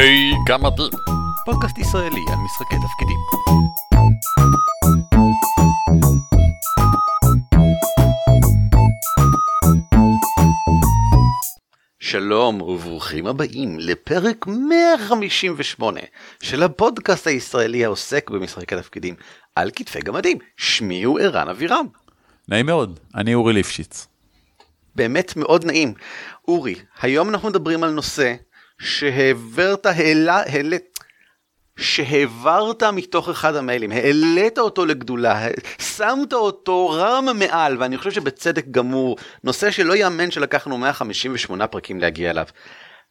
היי, גם אתם. פודקאסט ישראלי על משחקי תפקידים. שלום וברוכים הבאים לפרק 158 של הפודקאסט הישראלי העוסק במשחקי תפקידים על כתפי גמדים. שמי הוא ערן אבירם. נעים מאוד, אני אורי ליפשיץ. באמת מאוד נעים. אורי, היום אנחנו מדברים על נושא שהעברת, העלה, העלית, שהעברת מתוך אחד המיילים, העלית אותו לגדולה, שמת אותו רם מעל, ואני חושב שבצדק גמור, נושא שלא יאמן שלקחנו 158 פרקים להגיע אליו.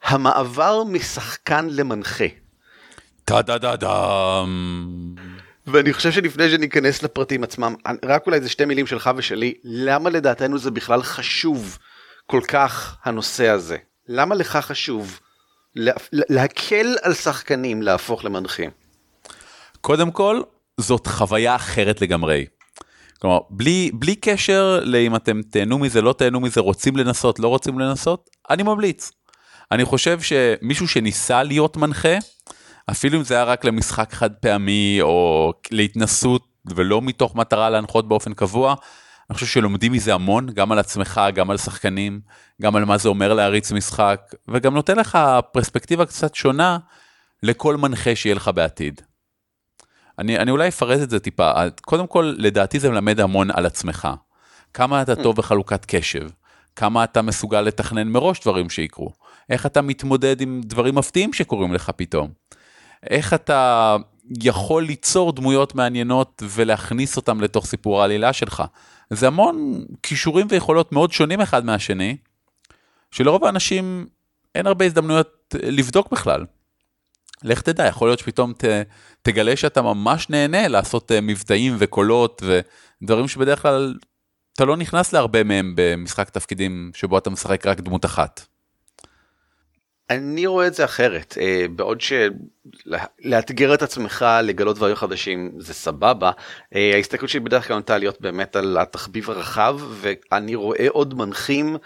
המעבר משחקן למנחה. טה דה דה דם. ואני חושב שלפני שניכנס לפרטים עצמם, רק אולי זה שתי מילים שלך ושלי, למה לדעתנו זה בכלל חשוב כל כך הנושא הזה? למה לך חשוב לה, להקל על שחקנים להפוך למנחים? קודם כל, זאת חוויה אחרת לגמרי. כלומר, בלי, בלי קשר לאם אתם תהנו מזה, לא תהנו מזה, רוצים לנסות, לא רוצים לנסות, אני ממליץ. אני חושב שמישהו שניסה להיות מנחה, אפילו אם זה היה רק למשחק חד פעמי או להתנסות ולא מתוך מטרה להנחות באופן קבוע, אני חושב שלומדים מזה המון, גם על עצמך, גם על שחקנים, גם על מה זה אומר להריץ משחק, וגם נותן לך פרספקטיבה קצת שונה לכל מנחה שיהיה לך בעתיד. אני, אני אולי אפרט את זה טיפה, קודם כל לדעתי זה מלמד המון על עצמך. כמה אתה טוב בחלוקת קשב, כמה אתה מסוגל לתכנן מראש דברים שיקרו, איך אתה מתמודד עם דברים מפתיעים שקורים לך פתאום. איך אתה יכול ליצור דמויות מעניינות ולהכניס אותם לתוך סיפור העלילה שלך. זה המון כישורים ויכולות מאוד שונים אחד מהשני, שלרוב האנשים אין הרבה הזדמנויות לבדוק בכלל. לך תדע, יכול להיות שפתאום ת, תגלה שאתה ממש נהנה לעשות אה, מבטאים וקולות ודברים שבדרך כלל אתה לא נכנס להרבה מהם במשחק תפקידים שבו אתה משחק רק דמות אחת. אני רואה את זה אחרת, אה, בעוד שלאתגר את עצמך לגלות דברים חדשים זה סבבה, אה, ההסתכלות שלי בדרך כלל נוטה להיות באמת על התחביב הרחב ואני רואה עוד מנחים,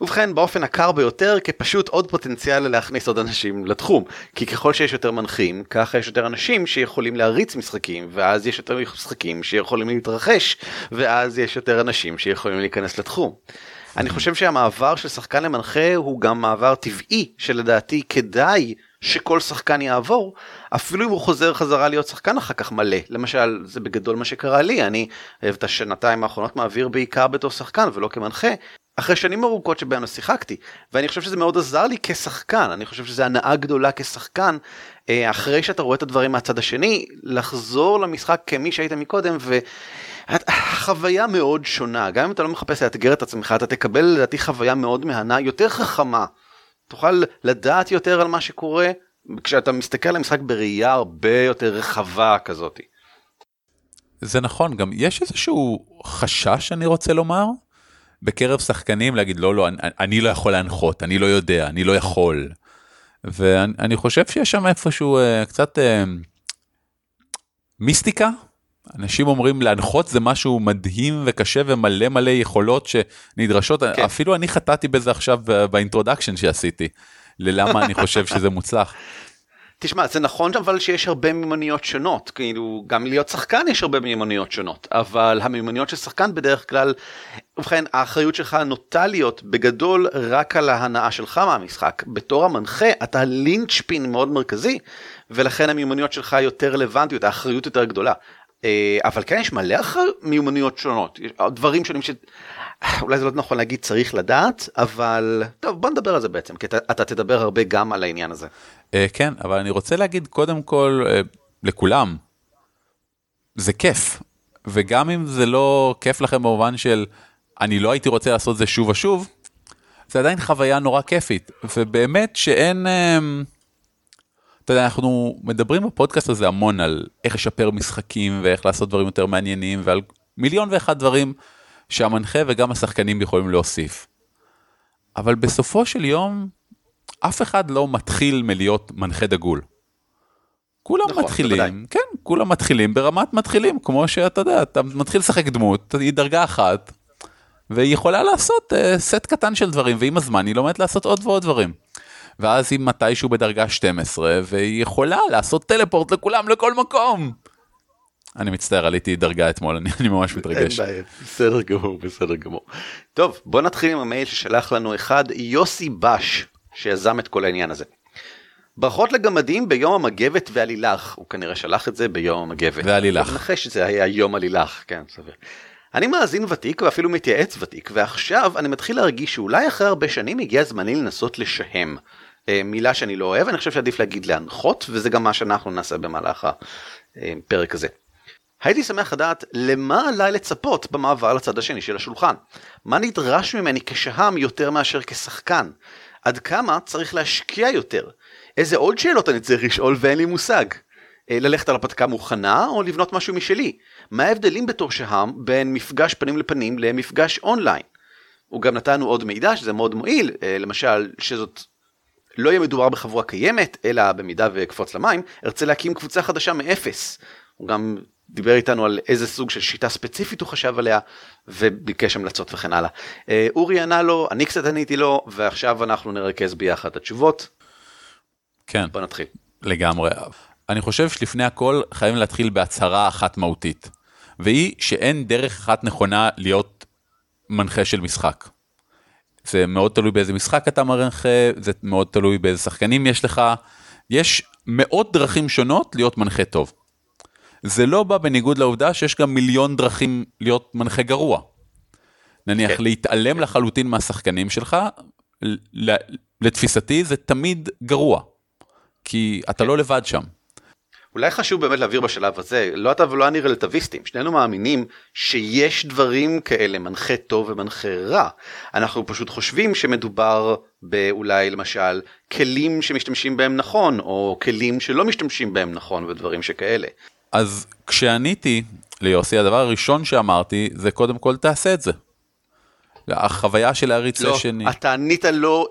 ובכן באופן הקר ביותר כפשוט עוד פוטנציאל להכניס עוד אנשים לתחום, כי ככל שיש יותר מנחים ככה יש יותר אנשים שיכולים להריץ משחקים ואז יש יותר משחקים שיכולים להתרחש ואז יש יותר אנשים שיכולים להיכנס לתחום. אני חושב שהמעבר של שחקן למנחה הוא גם מעבר טבעי שלדעתי כדאי שכל שחקן יעבור אפילו אם הוא חוזר חזרה להיות שחקן אחר כך מלא. למשל זה בגדול מה שקרה לי. אני את השנתיים האחרונות מעביר בעיקר בתור שחקן ולא כמנחה אחרי שנים ארוכות שבהן לא שיחקתי. ואני חושב שזה מאוד עזר לי כשחקן. אני חושב שזה הנאה גדולה כשחקן אה, אחרי שאתה רואה את הדברים מהצד השני לחזור למשחק כמי שהיית מקודם ו... חוויה מאוד שונה, גם אם אתה לא מחפש לאתגר את עצמך, אתה תקבל לדעתי חוויה מאוד מהנה, יותר חכמה. תוכל לדעת יותר על מה שקורה כשאתה מסתכל על המשחק בראייה הרבה יותר רחבה כזאת. זה נכון, גם יש איזשהו חשש אני רוצה לומר, בקרב שחקנים להגיד לא לא אני, אני לא יכול להנחות, אני לא יודע, אני לא יכול. ואני חושב שיש שם איפשהו אה, קצת אה, מיסטיקה אנשים אומרים להנחות זה משהו מדהים וקשה ומלא מלא יכולות שנדרשות כן. אפילו אני חטאתי בזה עכשיו ב introduction שעשיתי ללמה אני חושב שזה מוצלח. תשמע זה נכון אבל שיש הרבה מיומנויות שונות כאילו גם להיות שחקן יש הרבה מיומנויות שונות אבל המיומנויות של שחקן בדרך כלל ובכן האחריות שלך נוטה להיות בגדול רק על ההנאה שלך מהמשחק בתור המנחה אתה linchpin מאוד מרכזי ולכן המיומנויות שלך יותר רלוונטיות האחריות יותר גדולה אבל כן יש מלא מיומנויות שונות דברים שונים שאולי זה לא נכון להגיד צריך לדעת אבל טוב בוא נדבר על זה בעצם כי אתה, אתה תדבר הרבה גם על העניין הזה. אה, כן אבל אני רוצה להגיד קודם כל אה, לכולם זה כיף וגם אם זה לא כיף לכם במובן של אני לא הייתי רוצה לעשות זה שוב ושוב זה עדיין חוויה נורא כיפית ובאמת שאין. אתה יודע, אנחנו מדברים בפודקאסט הזה המון על איך לשפר משחקים ואיך לעשות דברים יותר מעניינים ועל מיליון ואחד דברים שהמנחה וגם השחקנים יכולים להוסיף. אבל בסופו של יום, אף אחד לא מתחיל מלהיות מנחה דגול. כולם נכון, מתחילים, בוודאי. כן, כולם מתחילים ברמת מתחילים, כמו שאתה יודע, אתה מתחיל לשחק דמות, היא דרגה אחת, והיא יכולה לעשות uh, סט קטן של דברים, ועם הזמן היא לומדת לעשות עוד ועוד דברים. ואז היא מתישהו בדרגה 12 והיא יכולה לעשות טלפורט לכולם לכל מקום. אני מצטער עליתי דרגה אתמול אני, אני ממש מתרגש. אין בעיה, בסדר גמור בסדר גמור. טוב בוא נתחיל עם המייל ששלח לנו אחד יוסי בש שיזם את כל העניין הזה. ברכות לגמדים ביום המגבת והלילך הוא כנראה שלח את זה ביום המגבת. והלילך. אחרי שזה היה יום הלילך כן סביר. אני מאזין ותיק ואפילו מתייעץ ותיק ועכשיו אני מתחיל להרגיש שאולי אחרי הרבה שנים הגיע זמני לנסות לשהם. אה, מילה שאני לא אוהב אני חושב שעדיף להגיד להנחות וזה גם מה שאנחנו נעשה במהלך הפרק הזה. הייתי שמח לדעת למה עליי לצפות במעבר לצד השני של השולחן. מה נדרש ממני כשהם יותר מאשר כשחקן? עד כמה צריך להשקיע יותר? איזה עוד שאלות אני צריך לשאול ואין לי מושג? אה, ללכת על הרפתקה מוכנה או לבנות משהו משלי? מה ההבדלים בתור שהם בין מפגש פנים לפנים למפגש אונליין? הוא גם נתנו עוד מידע שזה מאוד מועיל, אה, למשל שזאת לא יהיה מדובר בחבורה קיימת, אלא במידה ואקפוץ למים, ארצה להקים קבוצה חדשה מאפס. הוא גם דיבר איתנו על איזה סוג של שיטה ספציפית הוא חשב עליה וביקש המלצות וכן הלאה. אה, אורי ענה לו, אני קצת עניתי לו ועכשיו אנחנו נרכז ביחד את התשובות. כן. בוא נתחיל. לגמרי. אני חושב שלפני הכל חייבים להתחיל בהצהרה אחת מהותית, והיא שאין דרך אחת נכונה להיות מנחה של משחק. זה מאוד תלוי באיזה משחק אתה מנחה, זה מאוד תלוי באיזה שחקנים יש לך, יש מאות דרכים שונות להיות מנחה טוב. זה לא בא בניגוד לעובדה שיש גם מיליון דרכים להיות מנחה גרוע. נניח כן. להתעלם לחלוטין מהשחקנים שלך, לתפיסתי זה תמיד גרוע. כי אתה לא לבד שם. אולי חשוב באמת להעביר בשלב הזה, לא אתה ולא אני רלטביסטים, שנינו מאמינים שיש דברים כאלה, מנחה טוב ומנחה רע. אנחנו פשוט חושבים שמדובר באולי למשל כלים שמשתמשים בהם נכון, או כלים שלא משתמשים בהם נכון ודברים שכאלה. אז כשעניתי ליוסי, הדבר הראשון שאמרתי זה קודם כל תעשה את זה. החוויה של להריץ לא, שני. לא, אתה ענית לו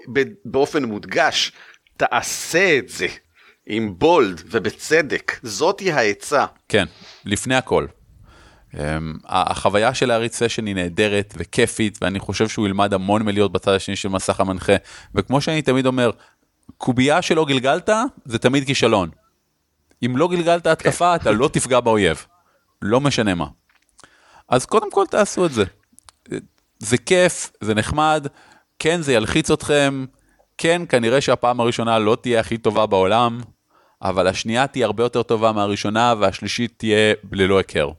באופן מודגש, תעשה את זה. עם בולד ובצדק, זאתי העצה. כן, לפני הכל. Um, החוויה של להריץ סשן היא נהדרת וכיפית ואני חושב שהוא ילמד המון מלהיות בצד השני של מסך המנחה וכמו שאני תמיד אומר קובייה שלא גלגלת זה תמיד כישלון. אם לא גלגלת התקפה אתה לא תפגע באויב. לא משנה מה. אז קודם כל תעשו את זה. זה כיף, זה נחמד, כן זה ילחיץ אתכם, כן כנראה שהפעם הראשונה לא תהיה הכי טובה בעולם, אבל השנייה תהיה הרבה יותר טובה מהראשונה והשלישית תהיה ללא היכר.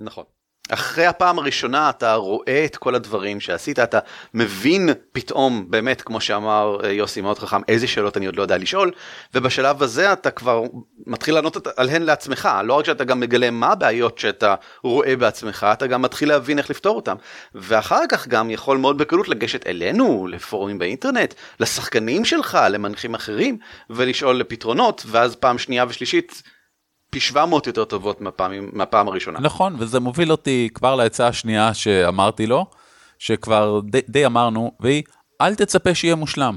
נכון. אחרי הפעם הראשונה אתה רואה את כל הדברים שעשית, אתה מבין פתאום, באמת, כמו שאמר אה, יוסי מאוד חכם, איזה שאלות אני עוד לא יודע לשאול, ובשלב הזה אתה כבר מתחיל לענות עליהן לעצמך, לא רק שאתה גם מגלה מה הבעיות שאתה רואה בעצמך, אתה גם מתחיל להבין איך לפתור אותם. ואחר כך גם יכול מאוד בקלות לגשת אלינו, לפורומים באינטרנט, לשחקנים שלך, למנחים אחרים, ולשאול לפתרונות, ואז פעם שנייה ושלישית, פי 700 יותר טובות מהפעמים, מהפעם הראשונה. נכון, וזה מוביל אותי כבר לעצה השנייה שאמרתי לו, שכבר די, די אמרנו, והיא, אל תצפה שיהיה מושלם.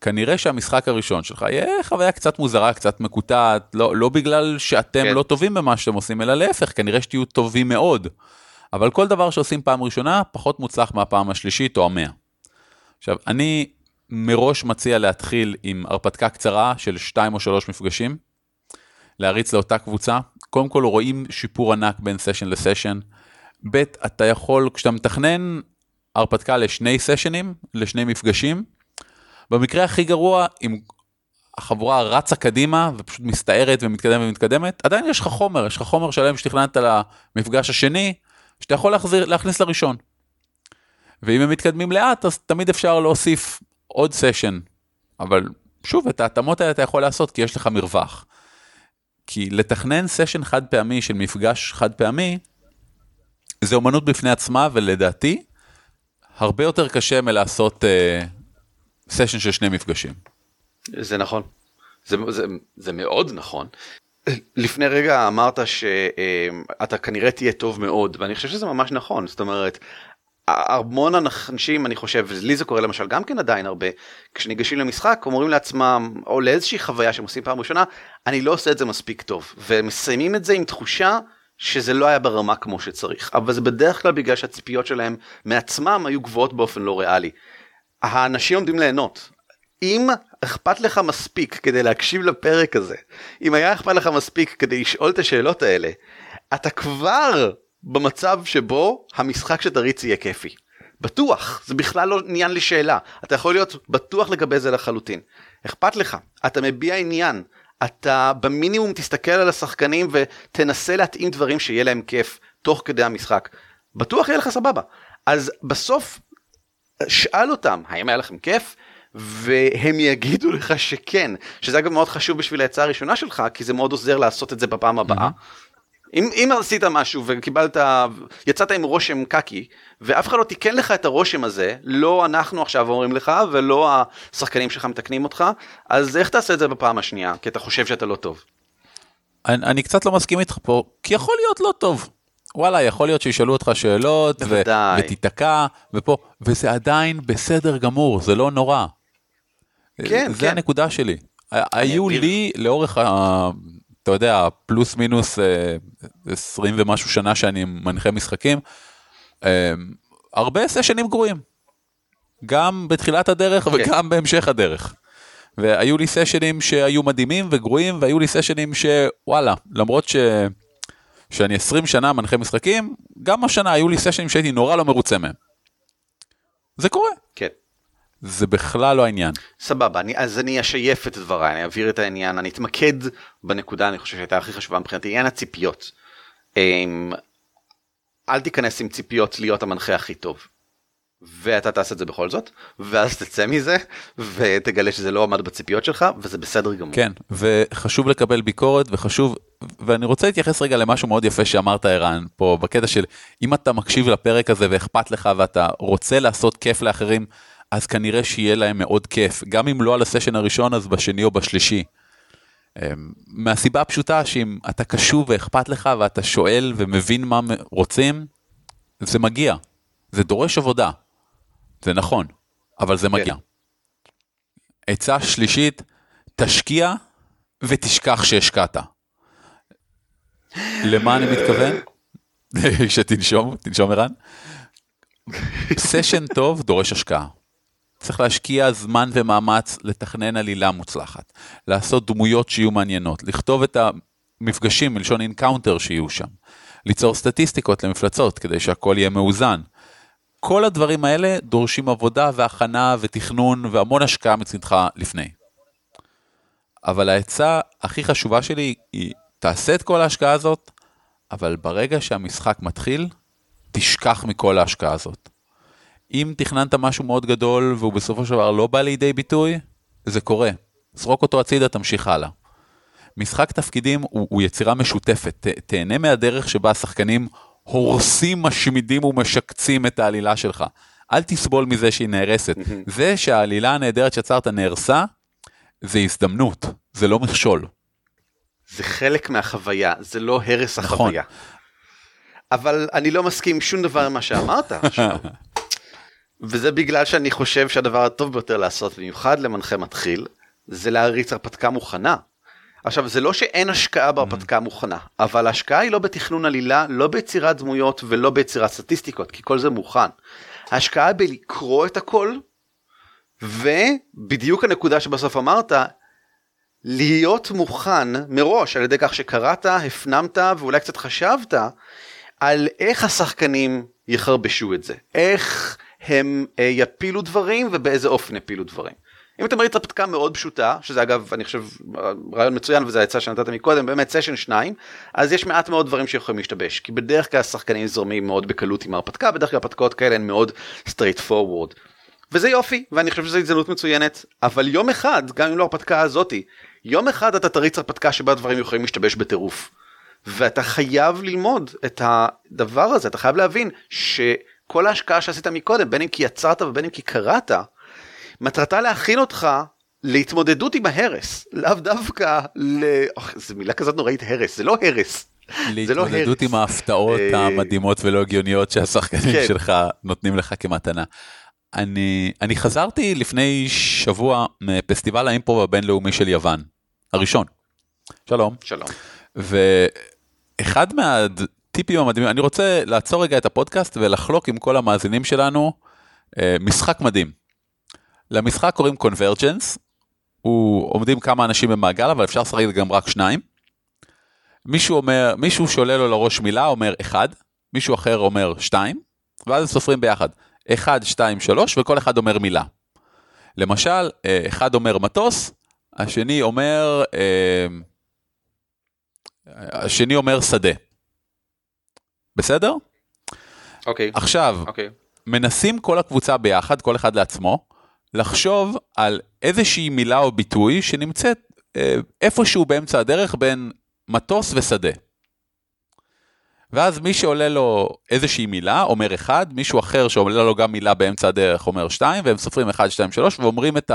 כנראה שהמשחק הראשון שלך יהיה חוויה קצת מוזרה, קצת מקוטעת, לא, לא בגלל שאתם כן. לא טובים במה שאתם עושים, אלא להפך, כנראה שתהיו טובים מאוד. אבל כל דבר שעושים פעם ראשונה, פחות מוצלח מהפעם השלישית או המאה. עכשיו, אני מראש מציע להתחיל עם הרפתקה קצרה של 2 או 3 מפגשים. להריץ לאותה קבוצה. קודם כל רואים שיפור ענק בין סשן לסשן. ב', אתה יכול, כשאתה מתכנן הרפתקה לשני סשנים, לשני מפגשים, במקרה הכי גרוע, אם החבורה רצה קדימה ופשוט מסתערת ומתקדמת ומתקדמת, עדיין יש לך חומר, יש לך חומר שלם שתכננת למפגש השני, שאתה יכול להחזיר, להכניס לראשון. ואם הם מתקדמים לאט, אז תמיד אפשר להוסיף עוד סשן. אבל שוב, את ההתאמות האלה אתה יכול לעשות כי יש לך מרווח. כי לתכנן סשן חד פעמי של מפגש חד פעמי, זה אומנות בפני עצמה ולדעתי, הרבה יותר קשה מלעשות uh, סשן של שני מפגשים. זה נכון, זה, זה, זה מאוד נכון. לפני רגע אמרת שאתה כנראה תהיה טוב מאוד ואני חושב שזה ממש נכון זאת אומרת המון אנשים אני חושב לי זה קורה למשל גם כן עדיין הרבה כשניגשים למשחק אומרים לעצמם או לאיזושהי חוויה שהם עושים פעם ראשונה אני לא עושה את זה מספיק טוב. ומסיימים את זה עם תחושה שזה לא היה ברמה כמו שצריך. אבל זה בדרך כלל בגלל שהציפיות שלהם מעצמם היו גבוהות באופן לא ריאלי. האנשים עומדים ליהנות. אם אכפת לך מספיק כדי להקשיב לפרק הזה, אם היה אכפת לך מספיק כדי לשאול את השאלות האלה, אתה כבר במצב שבו המשחק שתריץ יהיה כיפי. בטוח, זה בכלל לא עניין לשאלה, אתה יכול להיות בטוח לגבי זה לחלוטין. אכפת לך, אתה מביע עניין, אתה במינימום תסתכל על השחקנים ותנסה להתאים דברים שיהיה להם כיף תוך כדי המשחק. בטוח יהיה לך סבבה. אז בסוף, שאל אותם, האם היה לכם כיף? והם יגידו לך שכן, שזה אגב מאוד חשוב בשביל העצה הראשונה שלך, כי זה מאוד עוזר לעשות את זה בפעם הבאה. אם, אם עשית משהו וקיבלת, יצאת עם רושם קקי, ואף אחד לא תיקן לך את הרושם הזה, לא אנחנו עכשיו אומרים לך, ולא השחקנים שלך מתקנים אותך, אז איך תעשה את זה בפעם השנייה? כי אתה חושב שאתה לא טוב. אני, אני קצת לא מסכים איתך פה, כי יכול להיות לא טוב. וואלה, יכול להיות שישאלו אותך שאלות, ו- ותיתקע, ופה, וזה עדיין בסדר גמור, זה לא נורא. כן, זה כן. הנקודה שלי. היו לי לאורך ה... אתה יודע, פלוס מינוס 20 אה, ומשהו שנה שאני מנחה משחקים, אה, הרבה סשנים גרועים. גם בתחילת הדרך כן. וגם בהמשך הדרך. והיו לי סשנים שהיו מדהימים וגרועים, והיו לי סשנים שוואלה, למרות ש... שאני 20 שנה מנחה משחקים, גם השנה היו לי סשנים שהייתי נורא לא מרוצה מהם. זה קורה. כן. זה בכלל לא העניין. סבבה, אני, אז אני אשייף את דבריי, אני אעביר את העניין, אני אתמקד בנקודה, אני חושב שהייתה הכי חשובה מבחינתי, עניין הציפיות. אמ, אל תיכנס עם ציפיות להיות המנחה הכי טוב. ואתה תעשה את זה בכל זאת, ואז תצא מזה, ותגלה שזה לא עמד בציפיות שלך, וזה בסדר גמור. כן, וחשוב לקבל ביקורת, וחשוב, ואני רוצה להתייחס רגע למשהו מאוד יפה שאמרת ערן, פה בקטע של אם אתה מקשיב לפרק הזה ואכפת לך ואתה רוצה לעשות כיף לאחרים, אז כנראה שיהיה להם מאוד כיף, גם אם לא על הסשן הראשון אז בשני או בשלישי. אמ, מהסיבה הפשוטה שאם אתה קשוב ואכפת לך ואתה שואל ומבין מה רוצים, זה מגיע. זה דורש עבודה. זה נכון, אבל זה מגיע. עצה שלישית, תשקיע ותשכח שהשקעת. למה אני מתכוון? שתנשום, תנשום ערן. סשן טוב דורש השקעה. צריך להשקיע זמן ומאמץ לתכנן עלילה מוצלחת, לעשות דמויות שיהיו מעניינות, לכתוב את המפגשים מלשון encounter שיהיו שם, ליצור סטטיסטיקות למפלצות כדי שהכל יהיה מאוזן. כל הדברים האלה דורשים עבודה והכנה ותכנון והמון השקעה מצדך לפני. אבל העצה הכי חשובה שלי היא, תעשה את כל ההשקעה הזאת, אבל ברגע שהמשחק מתחיל, תשכח מכל ההשקעה הזאת. אם תכננת משהו מאוד גדול והוא בסופו של דבר לא בא לידי ביטוי, זה קורה. זרוק אותו הצידה, תמשיך הלאה. משחק תפקידים הוא, הוא יצירה משותפת, ת, תהנה מהדרך שבה השחקנים הורסים, משמידים ומשקצים את העלילה שלך. אל תסבול מזה שהיא נהרסת. זה שהעלילה הנהדרת שיצרת נהרסה, זה הזדמנות, זה לא מכשול. זה חלק מהחוויה, זה לא הרס נכון. החוויה. אבל אני לא מסכים עם שום דבר ממה שאמרת עכשיו. וזה בגלל שאני חושב שהדבר הטוב ביותר לעשות, במיוחד למנחה מתחיל, זה להריץ הרפתקה מוכנה. עכשיו זה לא שאין השקעה בהרפתקה מוכנה, אבל ההשקעה היא לא בתכנון עלילה, לא ביצירת דמויות ולא ביצירת סטטיסטיקות, כי כל זה מוכן. ההשקעה בלקרוא את הכל, ובדיוק הנקודה שבסוף אמרת, להיות מוכן מראש על ידי כך שקראת, הפנמת ואולי קצת חשבת על איך השחקנים יחרבשו את זה, איך הם אה, יפילו דברים ובאיזה אופן יפילו דברים. אם אתה מריץ הרפתקה מאוד פשוטה, שזה אגב אני חושב רעיון מצוין וזה העצה שנתת מקודם, באמת סשן 2, אז יש מעט מאוד דברים שיכולים להשתבש, כי בדרך כלל השחקנים זורמים מאוד בקלות עם ההרפתקה, בדרך כלל הרפתקאות כאלה הן מאוד straight forward. וזה יופי, ואני חושב שזו הזדמנות מצוינת, אבל יום אחד, גם אם לא הרפתקה הזאתי, יום אחד אתה תריץ הרפתקה שבה דברים יכולים להשתבש בטירוף. ואתה חייב ללמוד את הדבר הזה, אתה חייב להבין ש... כל ההשקעה שעשית מקודם, בין אם כי יצרת ובין אם כי קראת, מטרתה להכין אותך להתמודדות עם ההרס, לאו דווקא ל... אוח, זו מילה כזאת נוראית הרס, זה לא הרס. לא להתמודדות עם ההפתעות אה, המדהימות ולא הגיוניות שהשחקנים כן. שלך נותנים לך כמתנה. אני, אני חזרתי לפני שבוע מפסטיבל האימפרו הבינלאומי של יוון, הראשון. שלום. שלום. ואחד מה... הטיפים המדהימים, אני רוצה לעצור רגע את הפודקאסט ולחלוק עם כל המאזינים שלנו אה, משחק מדהים. למשחק קוראים קונברג'נס, עומדים כמה אנשים במעגל אבל אפשר לשחק גם רק שניים. מישהו אומר, מישהו שעולה לו לראש מילה אומר אחד, מישהו אחר אומר שתיים, ואז סופרים ביחד. אחד, שתיים, שלוש, וכל אחד אומר מילה. למשל, אה, אחד אומר מטוס, השני אומר, אה, השני אומר שדה. בסדר? אוקיי. עכשיו, אוקיי. מנסים כל הקבוצה ביחד, כל אחד לעצמו, לחשוב על איזושהי מילה או ביטוי שנמצאת אה, איפשהו באמצע הדרך בין מטוס ושדה. ואז מי שעולה לו איזושהי מילה אומר אחד, מישהו אחר שעולה לו גם מילה באמצע הדרך אומר שתיים, והם סופרים אחד, שתיים, שלוש, ואומרים את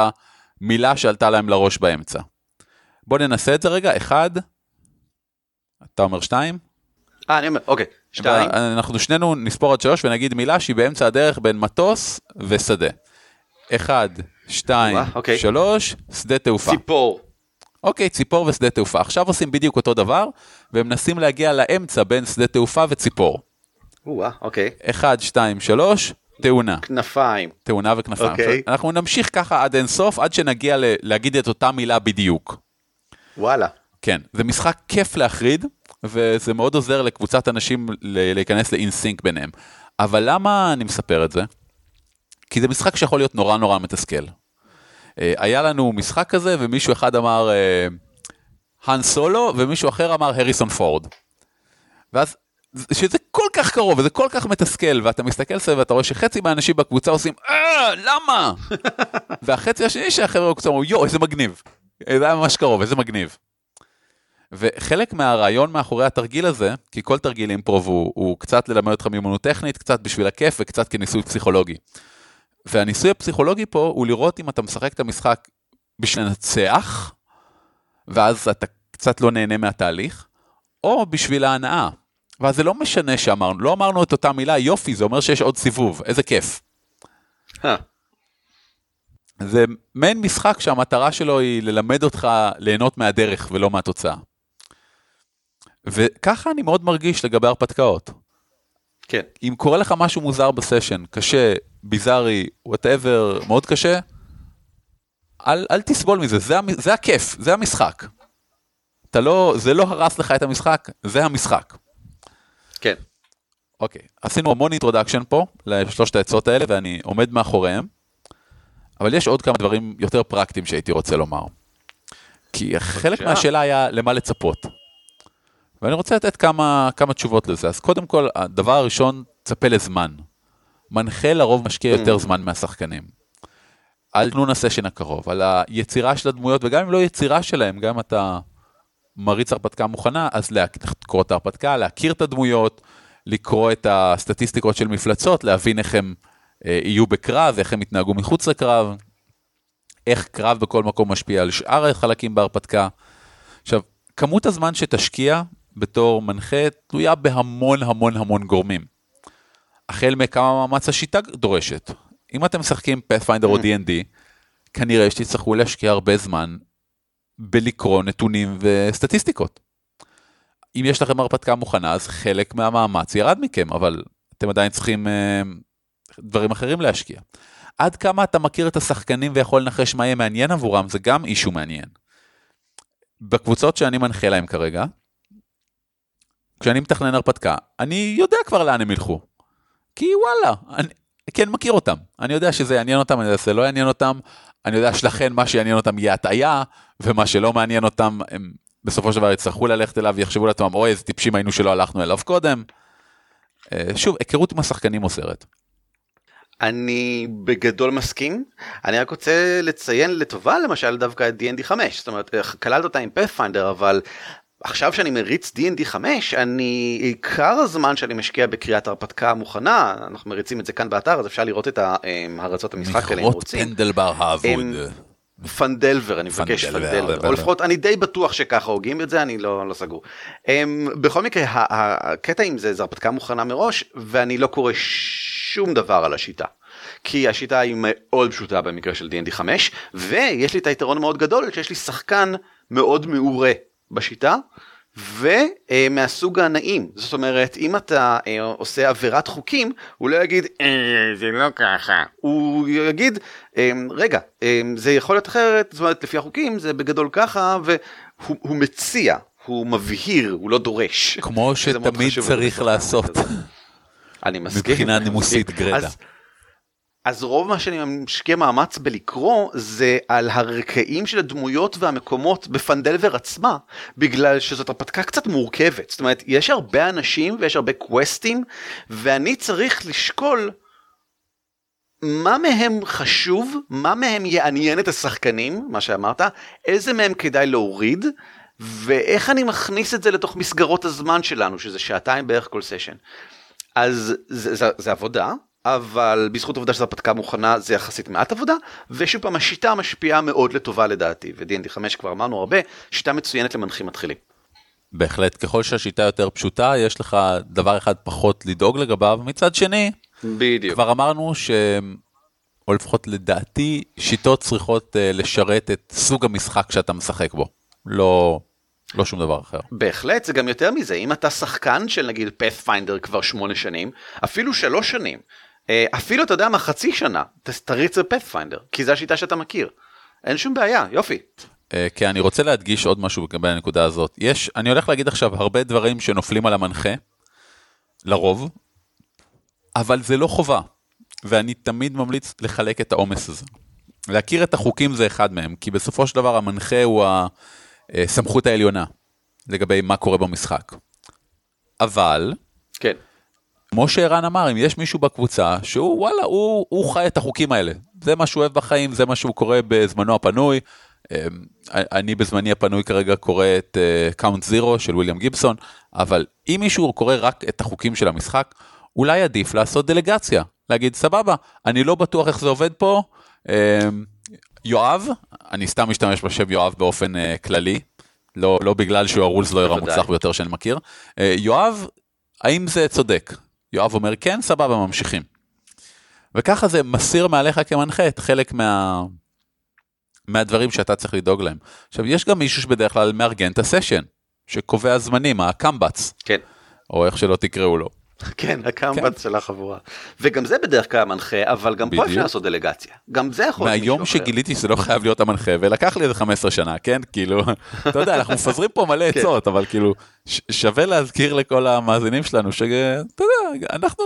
המילה שעלתה להם לראש באמצע. בוא ננסה את זה רגע, אחד, אתה אומר שתיים? אה, אני אומר, אוקיי. שתיים. אנחנו שנינו נספור עד שלוש ונגיד מילה שהיא באמצע הדרך בין מטוס ושדה. אחד, שתיים, אוקיי. שלוש, שדה תעופה. ציפור. אוקיי, ציפור ושדה תעופה. עכשיו עושים בדיוק אותו דבר, והם מנסים להגיע לאמצע בין שדה תעופה וציפור. או-אה, אוקיי. אחד, שתיים, שלוש, תאונה. כנפיים. תאונה וכנפיים. אוקיי. עכשיו, אנחנו נמשיך ככה עד אינסוף, עד שנגיע ל- להגיד את אותה מילה בדיוק. וואלה. כן, זה משחק כיף להחריד, וזה מאוד עוזר לקבוצת אנשים להיכנס לאינסינק ביניהם. אבל למה אני מספר את זה? כי זה משחק שיכול להיות נורא נורא מתסכל. אה, היה לנו משחק כזה, ומישהו אחד אמר אה, האן סולו, ומישהו אחר אמר הריסון פורד. ואז, שזה כל כך קרוב, וזה כל כך מתסכל, ואתה מסתכל סביב ואתה רואה שחצי מהאנשים בקבוצה עושים, אה, למה? והחצי השני של החבר'ה בקבוצה אמרו, יואו, איזה מגניב. זה היה ממש קרוב, איזה מגניב. וחלק מהרעיון מאחורי התרגיל הזה, כי כל תרגיל אימפרוב הוא, הוא קצת ללמד אותך מיומנות טכנית, קצת בשביל הכיף וקצת כניסוי פסיכולוגי. והניסוי הפסיכולוגי פה הוא לראות אם אתה משחק את המשחק בשביל לנצח, ואז אתה קצת לא נהנה מהתהליך, או בשביל ההנאה. ואז זה לא משנה שאמרנו, לא אמרנו את אותה מילה, יופי, זה אומר שיש עוד סיבוב, איזה כיף. אה, זה מעין משחק שהמטרה שלו היא ללמד אותך ליהנות מהדרך ולא מהתוצאה. וככה אני מאוד מרגיש לגבי הרפתקאות. כן. אם קורה לך משהו מוזר בסשן, קשה, ביזארי, whatever, מאוד קשה, אל, אל תסבול מזה, זה, זה הכיף, זה המשחק. אתה לא, זה לא הרס לך את המשחק, זה המשחק. כן. אוקיי, עשינו המון introduction פה לשלושת העצות האלה ואני עומד מאחוריהם, אבל יש עוד כמה דברים יותר פרקטיים שהייתי רוצה לומר. כי חלק. מהשאלה היה למה לצפות. ואני רוצה לתת כמה, כמה תשובות לזה. אז קודם כל, הדבר הראשון, צפה לזמן. מנחה לרוב משקיע יותר זמן מהשחקנים. על תנון הסשן הקרוב, על היצירה של הדמויות, וגם אם לא יצירה שלהם, גם אם אתה מריץ הרפתקה מוכנה, אז לקרוא את ההרפתקה, להכיר את הדמויות, לקרוא את הסטטיסטיקות של מפלצות, להבין איך הם אה, יהיו בקרב, איך הם יתנהגו מחוץ לקרב, איך קרב בכל מקום משפיע על שאר החלקים בהרפתקה. עכשיו, כמות הזמן שתשקיע בתור מנחה תלויה בהמון המון המון גורמים. החל מכמה מאמץ השיטה דורשת. אם אתם משחקים Pathfinder או D&D, כנראה שתצטרכו להשקיע הרבה זמן בלקרוא נתונים וסטטיסטיקות. אם יש לכם הרפתקה מוכנה, אז חלק מהמאמץ ירד מכם, אבל אתם עדיין צריכים אה, דברים אחרים להשקיע. עד כמה אתה מכיר את השחקנים ויכול לנחש מה יהיה מעניין עבורם, זה גם אישו מעניין. בקבוצות שאני מנחה להם כרגע, כשאני מתכנן הרפתקה, אני יודע כבר לאן הם ילכו. כי וואלה, אני כן מכיר אותם. אני יודע שזה יעניין אותם, אני יודע שזה לא יעניין אותם, אני יודע שלכן מה שיעניין אותם יהיה הטעיה, ומה שלא מעניין אותם, הם בסופו של דבר יצטרכו ללכת אליו, יחשבו לעצמם, אוי, איזה טיפשים היינו שלא הלכנו אליו קודם. אה, שוב, היכרות עם השחקנים עוזרת. אני בגדול מסכים, אני רק רוצה לציין לטובה למשל דווקא את D&D 5, זאת אומרת כללת אותה עם פאת'פיינדר אבל עכשיו שאני מריץ D&D 5 אני עיקר הזמן שאני משקיע בקריאת הרפתקה מוכנה, אנחנו מריצים את זה כאן באתר אז אפשר לראות את הרצות המשחק האלה אם מכרות רוצים. פנדלבר האבוד. הם- פנדלבר אני מבקש פנדלבר. או לפחות אני די בטוח שככה הוגים את זה אני לא, לא סגור. Um, בכל מקרה הקטע עם זה זה הרפתקה מוכנה מראש ואני לא קורא שום דבר על השיטה. כי השיטה היא מאוד פשוטה במקרה של D&D 5 ויש לי את היתרון המאוד גדול שיש לי שחקן מאוד מעורה בשיטה ומהסוג הנעים. זאת אומרת, אם אתה אה, עושה עבירת חוקים, הוא לא יגיד, אה, זה לא ככה. הוא יגיד, אה, רגע, זה יכול להיות אחרת, זאת אומרת, לפי החוקים זה בגדול ככה, והוא מציע, הוא מבהיר, הוא לא דורש. כמו שתמיד צריך לעשות. אני מסכים. מבחינה נימוסית. אז- אז רוב מה שאני משקיע מאמץ בלקרוא זה על הרקעים של הדמויות והמקומות בפנדלבר עצמה, בגלל שזאת הרפתקה קצת מורכבת. זאת אומרת, יש הרבה אנשים ויש הרבה קווסטים, ואני צריך לשקול מה מהם חשוב, מה מהם יעניין את השחקנים, מה שאמרת, איזה מהם כדאי להוריד, ואיך אני מכניס את זה לתוך מסגרות הזמן שלנו, שזה שעתיים בערך כל סשן. אז זה, זה, זה עבודה, אבל בזכות העובדה שזו הרפתקה מוכנה זה יחסית מעט עבודה, ושוב פעם השיטה משפיעה מאוד לטובה לדעתי, ו-D&D 5 כבר אמרנו הרבה, שיטה מצוינת למנחים מתחילים. בהחלט, ככל שהשיטה יותר פשוטה, יש לך דבר אחד פחות לדאוג לגביו. מצד שני, בדיוק. כבר אמרנו ש... או לפחות לדעתי, שיטות צריכות אה, לשרת את סוג המשחק שאתה משחק בו. לא, לא שום דבר אחר. בהחלט, זה גם יותר מזה, אם אתה שחקן של נגיד פאת'פיינדר כבר שמונה שנים, אפילו שלוש שנים, אפילו אתה יודע מה, חצי שנה, תריץ בפאת'פיינדר, כי זו השיטה שאתה מכיר. אין שום בעיה, יופי. אה, כי אני רוצה להדגיש עוד משהו לגבי הנקודה הזאת. יש, אני הולך להגיד עכשיו הרבה דברים שנופלים על המנחה, לרוב, אבל זה לא חובה, ואני תמיד ממליץ לחלק את העומס הזה. להכיר את החוקים זה אחד מהם, כי בסופו של דבר המנחה הוא הסמכות העליונה לגבי מה קורה במשחק. אבל, כן. כמו שערן אמר, אם יש מישהו בקבוצה שהוא וואלה, הוא, הוא חי את החוקים האלה. זה מה שהוא אוהב בחיים, זה מה שהוא קורא בזמנו הפנוי. אמ, אני בזמני הפנוי כרגע קורא את Count uh, Zero של וויליאם גיבסון, אבל אם מישהו קורא רק את החוקים של המשחק, אולי עדיף לעשות דלגציה. להגיד סבבה, אני לא בטוח איך זה עובד פה. אמ, יואב, אני סתם משתמש בשם יואב באופן uh, כללי, לא, לא בגלל שהוא הרולס בוודאי. המוצלח ביותר שאני מכיר. Uh, יואב, האם זה צודק? יואב אומר כן, סבבה, ממשיכים. וככה זה מסיר מעליך כמנחה את חלק מה... מהדברים שאתה צריך לדאוג להם. עכשיו, יש גם מישהו שבדרך כלל מארגן את הסשן, שקובע זמנים, הקמב"ץ, כן. או איך שלא תקראו לו. כן, הקמב"ץ של החבורה. וגם זה בדרך כלל המנחה, אבל גם פה בדיוק. אפשר לעשות דלגציה. גם זה יכול להיות מהיום מישהו אחר. שגיליתי שזה לא חייב להיות המנחה, ולקח לי איזה 15 שנה, כן? כאילו, אתה יודע, אנחנו מפזרים פה מלא כן. עצות, אבל כאילו, שווה להזכיר לכל המאזינים שלנו, שאתה אנחנו,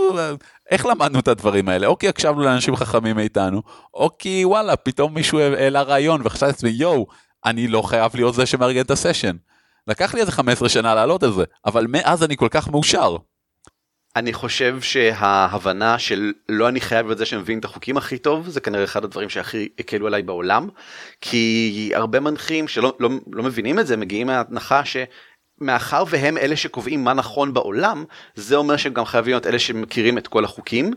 איך למדנו את הדברים האלה? או כי הקשבנו לאנשים חכמים מאיתנו, או כי וואלה, פתאום מישהו העלה רעיון וחשבתי לעצמי, יואו, אני לא חייב להיות זה שמארגן את הסשן. לקח לי איזה 15 שנה לעלות על זה, אבל מאז אני כל כך מאושר. אני חושב שההבנה של לא אני חייב להיות זה שמבין את החוקים הכי טוב זה כנראה אחד הדברים שהכי הקלו עליי בעולם כי הרבה מנחים שלא לא, לא מבינים את זה מגיעים מההנחה שמאחר והם אלה שקובעים מה נכון בעולם זה אומר שהם גם חייבים להיות אלה שמכירים את כל החוקים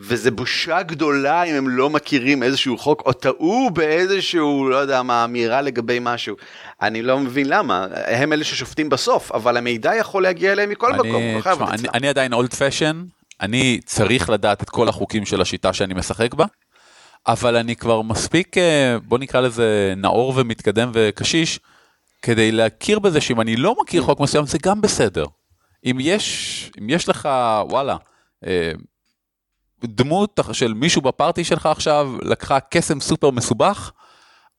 וזה בושה גדולה אם הם לא מכירים איזשהו חוק או טעו באיזשהו לא יודע מה אמירה לגבי משהו אני לא מבין למה הם אלה ששופטים בסוף אבל המידע יכול להגיע אליהם מכל מקום. אני, חייב תשמע, אני. אני עדיין אולד פשן, אני צריך לדעת את כל החוקים של השיטה שאני משחק בה, אבל אני כבר מספיק, אה, בוא נקרא לזה נאור ומתקדם וקשיש, כדי להכיר בזה שאם אני לא מכיר חוק מסוים זה גם בסדר. אם יש, אם יש לך, וואלה, אה, דמות של מישהו בפארטי שלך עכשיו לקחה קסם סופר מסובך,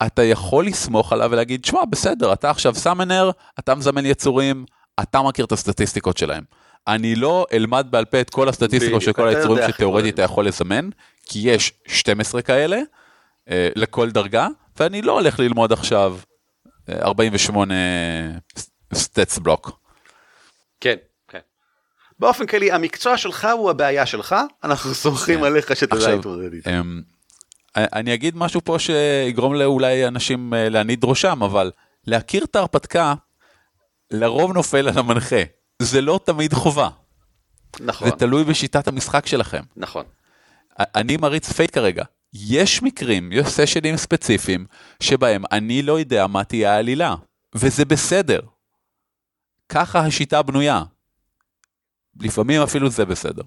אתה יכול לסמוך עליו ולהגיד, שמע, בסדר, אתה עכשיו סאמנר, אתה מזמן יצורים, אתה מכיר את הסטטיסטיקות שלהם. אני לא אלמד בעל פה את כל הסטטיסטיקות של כל היצורים שתאורטית אתה. יכול לזמן, כי יש 12 כאלה אה, לכל דרגה, ואני לא הולך ללמוד עכשיו 48 סטטס בלוק. כן, כן. באופן כללי, המקצוע שלך הוא הבעיה שלך, אנחנו סומכים עליך שתדע להתמודד איתו. אמ, אני אגיד משהו פה שיגרום לאולי אנשים אה, להניד ראשם, אבל להכיר את ההרפתקה לרוב נופל על המנחה. זה לא תמיד חובה, נכון, זה תלוי בשיטת המשחק שלכם. נכון. אני מריץ Fate כרגע. יש מקרים, יש סשנים ספציפיים, שבהם אני לא יודע מה תהיה העלילה, וזה בסדר. ככה השיטה בנויה. לפעמים אפילו זה בסדר.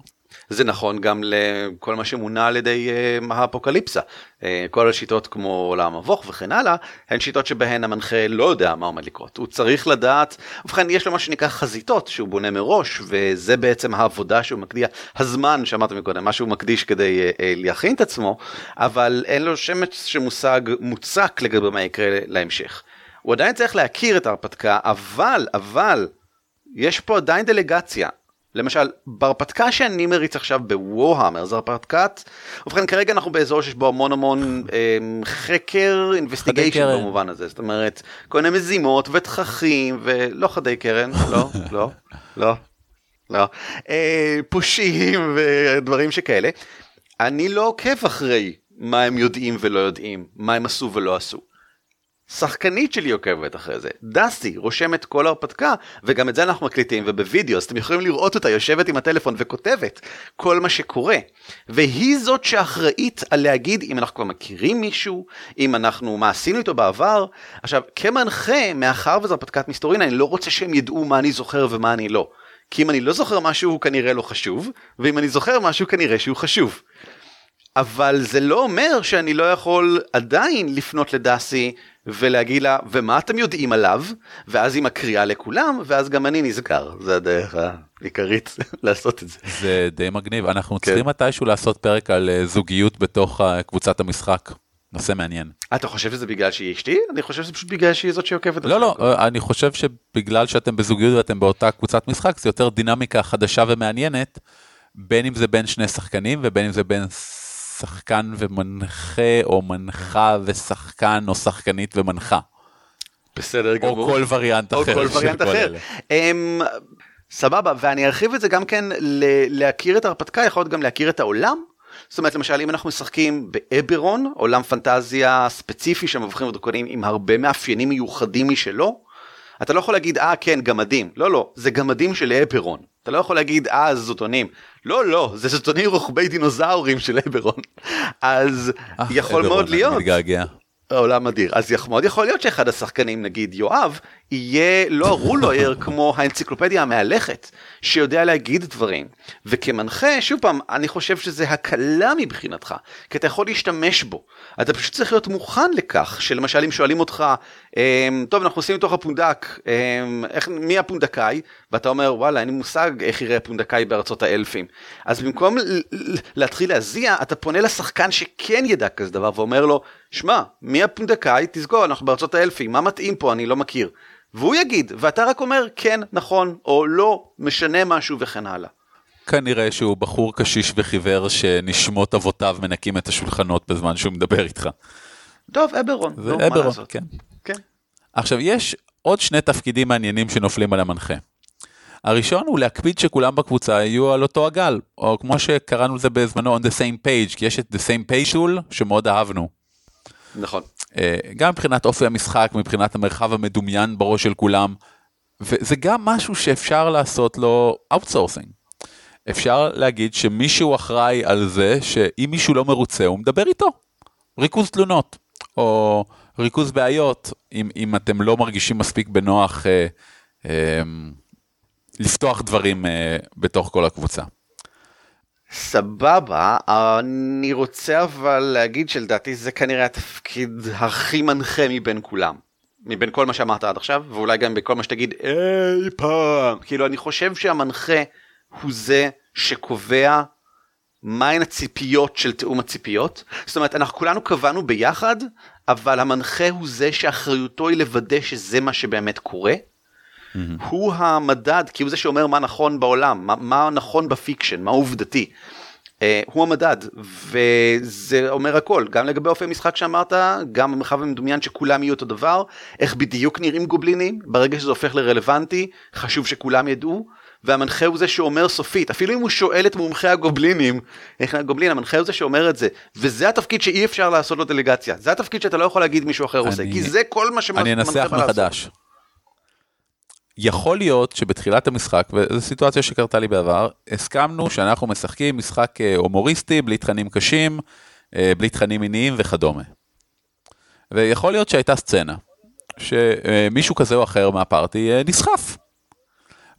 זה נכון גם לכל מה שמונה על ידי uh, האפוקליפסה. Uh, כל השיטות כמו עולם מבוך וכן הלאה, הן שיטות שבהן המנחה לא יודע מה עומד לקרות. הוא צריך לדעת, ובכן יש לו מה שנקרא חזיתות שהוא בונה מראש, וזה בעצם העבודה שהוא מקדיע, הזמן שאמרת מקודם, מה שהוא מקדיש כדי uh, להכין את עצמו, אבל אין לו שמץ של מושג מוצק לגבי מה יקרה להמשך. הוא עדיין צריך להכיר את ההרפתקה, אבל, אבל, יש פה עדיין דלגציה. למשל, בהרפתקה שאני מריץ עכשיו בווהאמר, זו הרפתקת, ובכן כרגע אנחנו באזור שיש בו המון המון אה, חקר, אינבסטיגיישן במובן הזה, זאת אומרת, כל מיני מזימות ותככים, ולא חדי קרן, לא, לא, לא, לא, אה, פושעים ודברים שכאלה. אני לא עוקב אחרי מה הם יודעים ולא יודעים, מה הם עשו ולא עשו. שחקנית שלי עוקבת אחרי זה, דסי רושמת כל הרפתקה וגם את זה אנחנו מקליטים ובווידאו אז אתם יכולים לראות אותה יושבת עם הטלפון וכותבת כל מה שקורה. והיא זאת שאחראית על להגיד אם אנחנו כבר מכירים מישהו אם אנחנו מה עשינו איתו בעבר. עכשיו כמנחה מאחר וזו הרפתקת מסתורין אני לא רוצה שהם ידעו מה אני זוכר ומה אני לא. כי אם אני לא זוכר משהו הוא כנראה לא חשוב ואם אני זוכר משהו כנראה שהוא חשוב. אבל זה לא אומר שאני לא יכול עדיין לפנות לדסי ולהגיד לה, ומה אתם יודעים עליו? ואז היא מקריאה לכולם, ואז גם אני נזכר. זה הדרך העיקרית לעשות את זה. זה די מגניב. אנחנו כן. צריכים מתישהו לעשות פרק על אה, זוגיות בתוך אה, קבוצת המשחק. נושא מעניין. אתה חושב שזה בגלל שהיא אשתי? אני חושב שזה פשוט בגלל שהיא זאת שעוקבת. לא, לא, אה, אני חושב שבגלל שאתם בזוגיות ואתם באותה קבוצת משחק, זה יותר דינמיקה חדשה ומעניינת, בין אם זה בין שני שחקנים ובין אם זה בין שחקן ומנחה, או מנחה ושחקן, או שחקנית ומנחה. בסדר גמור. או כל וריאנט אחר. או כל וריאנט אחר. Um, סבבה, ואני ארחיב את זה גם כן להכיר את ההרפתקה, יכול להיות גם להכיר את העולם. זאת אומרת, למשל, אם אנחנו משחקים באברון, עולם פנטזיה ספציפי של מבחרים ודרקונים עם הרבה מאפיינים מיוחדים משלו, אתה לא יכול להגיד, אה, כן, גמדים. לא, לא, זה גמדים של אברון. אתה לא יכול להגיד, אה, זוטונים. לא, לא, זה זוטונים רוחבי דינוזאורים של אברון. אז אה, יכול מאוד להיות. אני מתגעגע. עולם אדיר. אז מאוד יכול להיות שאחד השחקנים, נגיד יואב, יהיה לא הרולויר כמו האנציקלופדיה המהלכת, שיודע להגיד דברים. וכמנחה, שוב פעם, אני חושב שזה הקלה מבחינתך, כי אתה יכול להשתמש בו. אתה פשוט צריך להיות מוכן לכך, שלמשל אם שואלים אותך, אמ, טוב, אנחנו עושים מתוך הפונדק, אמ, איך, מי הפונדקאי? ואתה אומר, וואלה, אין לי מושג איך יראה הפונדקאי בארצות האלפים. אז במקום להתחיל להזיע, אתה פונה לשחקן שכן ידע כזה דבר, ואומר לו, שמע, מי הפונדקאי? תזכור, אנחנו בארצות האלפים, מה מתאים פה? אני לא מכיר. והוא יגיד, ואתה רק אומר כן, נכון, או לא, משנה משהו וכן הלאה. כנראה שהוא בחור קשיש וחיוור שנשמות אבותיו מנקים את השולחנות בזמן שהוא מדבר איתך. טוב, אברון. זה אברון, כן. כן. עכשיו, יש עוד שני תפקידים מעניינים שנופלים על המנחה. הראשון הוא להקפיד שכולם בקבוצה יהיו על אותו הגל, או כמו שקראנו לזה בזמנו on the same page, כי יש את the same page tool שמאוד אהבנו. נכון. אה, גם מבחינת אופי המשחק, מבחינת המרחב המדומיין בראש של כולם, וזה גם משהו שאפשר לעשות לו outsourcing. אפשר להגיד שמישהו אחראי על זה שאם מישהו לא מרוצה הוא מדבר איתו. ריכוז תלונות, או ריכוז בעיות, אם, אם אתם לא מרגישים מספיק בנוח אה, אה, לפתוח דברים אה, בתוך כל הקבוצה. סבבה, אני רוצה אבל להגיד שלדעתי זה כנראה התפקיד הכי מנחה מבין כולם. מבין כל מה שאמרת עד עכשיו, ואולי גם בכל מה שתגיד אי פעם. כאילו אני חושב שהמנחה הוא זה שקובע מהן הציפיות של תיאום הציפיות. זאת אומרת, אנחנו כולנו קבענו ביחד, אבל המנחה הוא זה שאחריותו היא לוודא שזה מה שבאמת קורה. Mm-hmm. הוא המדד, כי הוא זה שאומר מה נכון בעולם, מה, מה נכון ב fiction, מה עובדתי. Uh, הוא המדד, וזה אומר הכל, גם לגבי אופי המשחק שאמרת, גם במרחב המדומיין שכולם יהיו אותו דבר, איך בדיוק נראים גובלינים, ברגע שזה הופך לרלוונטי, חשוב שכולם ידעו, והמנחה הוא זה שאומר סופית, אפילו אם הוא שואל את מומחי הגובלינים, איך הגובלין, המנחה הוא זה שאומר את זה, וזה התפקיד שאי אפשר לעשות לו דלגציה, זה התפקיד שאתה לא יכול להגיד מישהו אחר אני, עושה, כי זה כל מה שמנחה אני אנסח מחדש. יכול להיות שבתחילת המשחק, וזו סיטואציה שקרתה לי בעבר, הסכמנו שאנחנו משחקים משחק אה, הומוריסטי, בלי תכנים קשים, אה, בלי תכנים מיניים וכדומה. ויכול להיות שהייתה סצנה, שמישהו כזה או אחר מהפארטי אה, נסחף.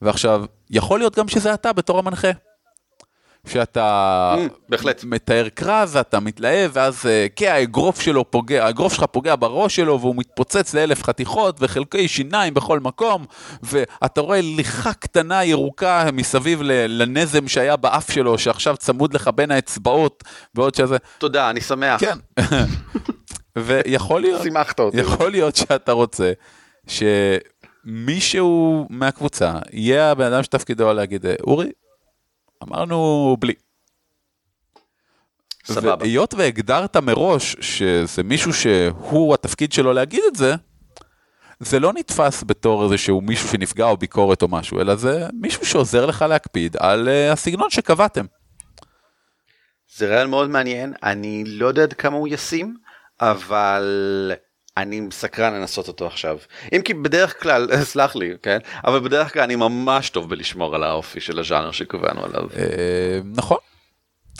ועכשיו, יכול להיות גם שזה אתה בתור המנחה. שאתה Mm, בהחלט. מתאר קרב ואתה מתלהב ואז אה, כן האגרוף שלו פוגע, האגרוף שלך פוגע בראש שלו והוא מתפוצץ לאלף חתיכות וחלקי שיניים בכל מקום ואתה רואה ליכה קטנה ירוקה מסביב לנזם שהיה באף שלו שעכשיו צמוד לך בין האצבעות בעוד שזה, תודה, אני שמח. כן. ויכול להיות, שימחת אותי. יכול להיות שאתה רוצה שמישהו מהקבוצה יהיה הבן אדם שתפקידו להגיד אורי, אמרנו בלי. סבבה. והיות והגדרת מראש שזה מישהו שהוא התפקיד שלו להגיד את זה, זה לא נתפס בתור איזשהו מישהו שנפגע או ביקורת או משהו, אלא זה מישהו שעוזר לך להקפיד על uh, הסגנון שקבעתם. זה רעיון מאוד מעניין, אני לא יודע עד כמה הוא ישים, אבל אני סקרן לנסות אותו עכשיו. אם כי בדרך כלל, סלח לי, כן? אבל בדרך כלל אני ממש טוב בלשמור על האופי של הז'אנר שקבענו עליו. אה, נכון.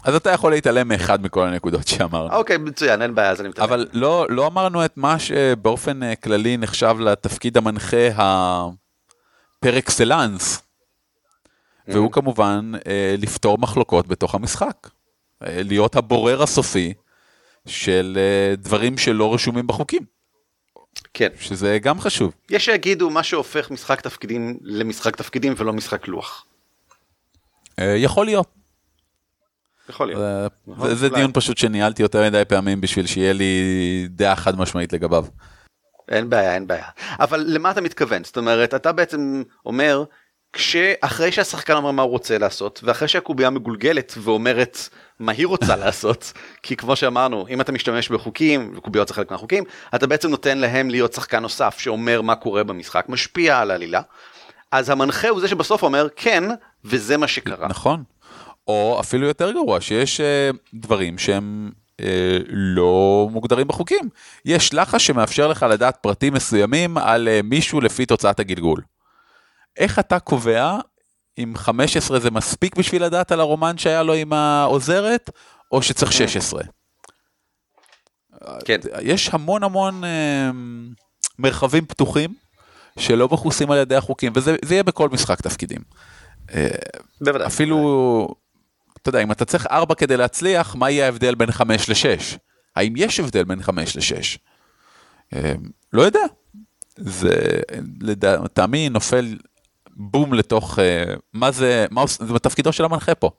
אז אתה יכול להתעלם מאחד מכל הנקודות שאמרנו. אוקיי, מצוין, אין בעיה, אז אני מתאמן. אבל לא, לא אמרנו את מה שבאופן אה, כללי נחשב לתפקיד המנחה הפר אקסלנס, והוא כמובן אה, לפתור מחלוקות בתוך המשחק. להיות הבורר הסופי של דברים שלא רשומים בחוקים, כן. שזה גם חשוב. יש שיגידו מה שהופך משחק תפקידים למשחק תפקידים ולא משחק לוח. אה, יכול להיות. יכול להיות. זה- נכון, זה- זה. דיון פשוט שניהלתי יותר מדי פעמים בשביל שיהיה לי דעה חד משמעית לגביו. אין בעיה, אין בעיה. אבל למה אתה מתכוון? זאת אומרת, אתה בעצם אומר, כשאחרי שהשחקן אומר מה הוא רוצה לעשות, ואחרי שהקובייה מגולגלת ואומרת מה היא רוצה לעשות, כי כמו שאמרנו, אם אתה משתמש בחוקים, וקוביות זה חלק מהחוקים, אתה בעצם נותן להם להיות שחקן נוסף שאומר מה קורה במשחק, משפיע על העלילה. אז המנחה הוא זה שבסוף אומר כן, וזה מה שקרה. נכון. או אפילו יותר גרוע, שיש אה, דברים שהם אה, לא מוגדרים בחוקים. יש לחש שמאפשר לך לדעת פרטים מסוימים על אה, מישהו לפי תוצאת הגלגול. איך אתה קובע אם 15 זה מספיק בשביל לדעת על הרומן שהיה לו עם העוזרת, או שצריך 16? כן. יש המון המון אה, מרחבים פתוחים שלא מכוסים על ידי החוקים, וזה זה יהיה בכל משחק תפקידים. בוודאי. אפילו, אתה יודע, אם אתה צריך 4 כדי להצליח, מה יהיה ההבדל בין 5 ל-6? האם יש הבדל בין 5 ל-6? לא יודע. זה לטעמי נופל בום לתוך, אה, מה זה, מה זה תפקידו של המנחה פה.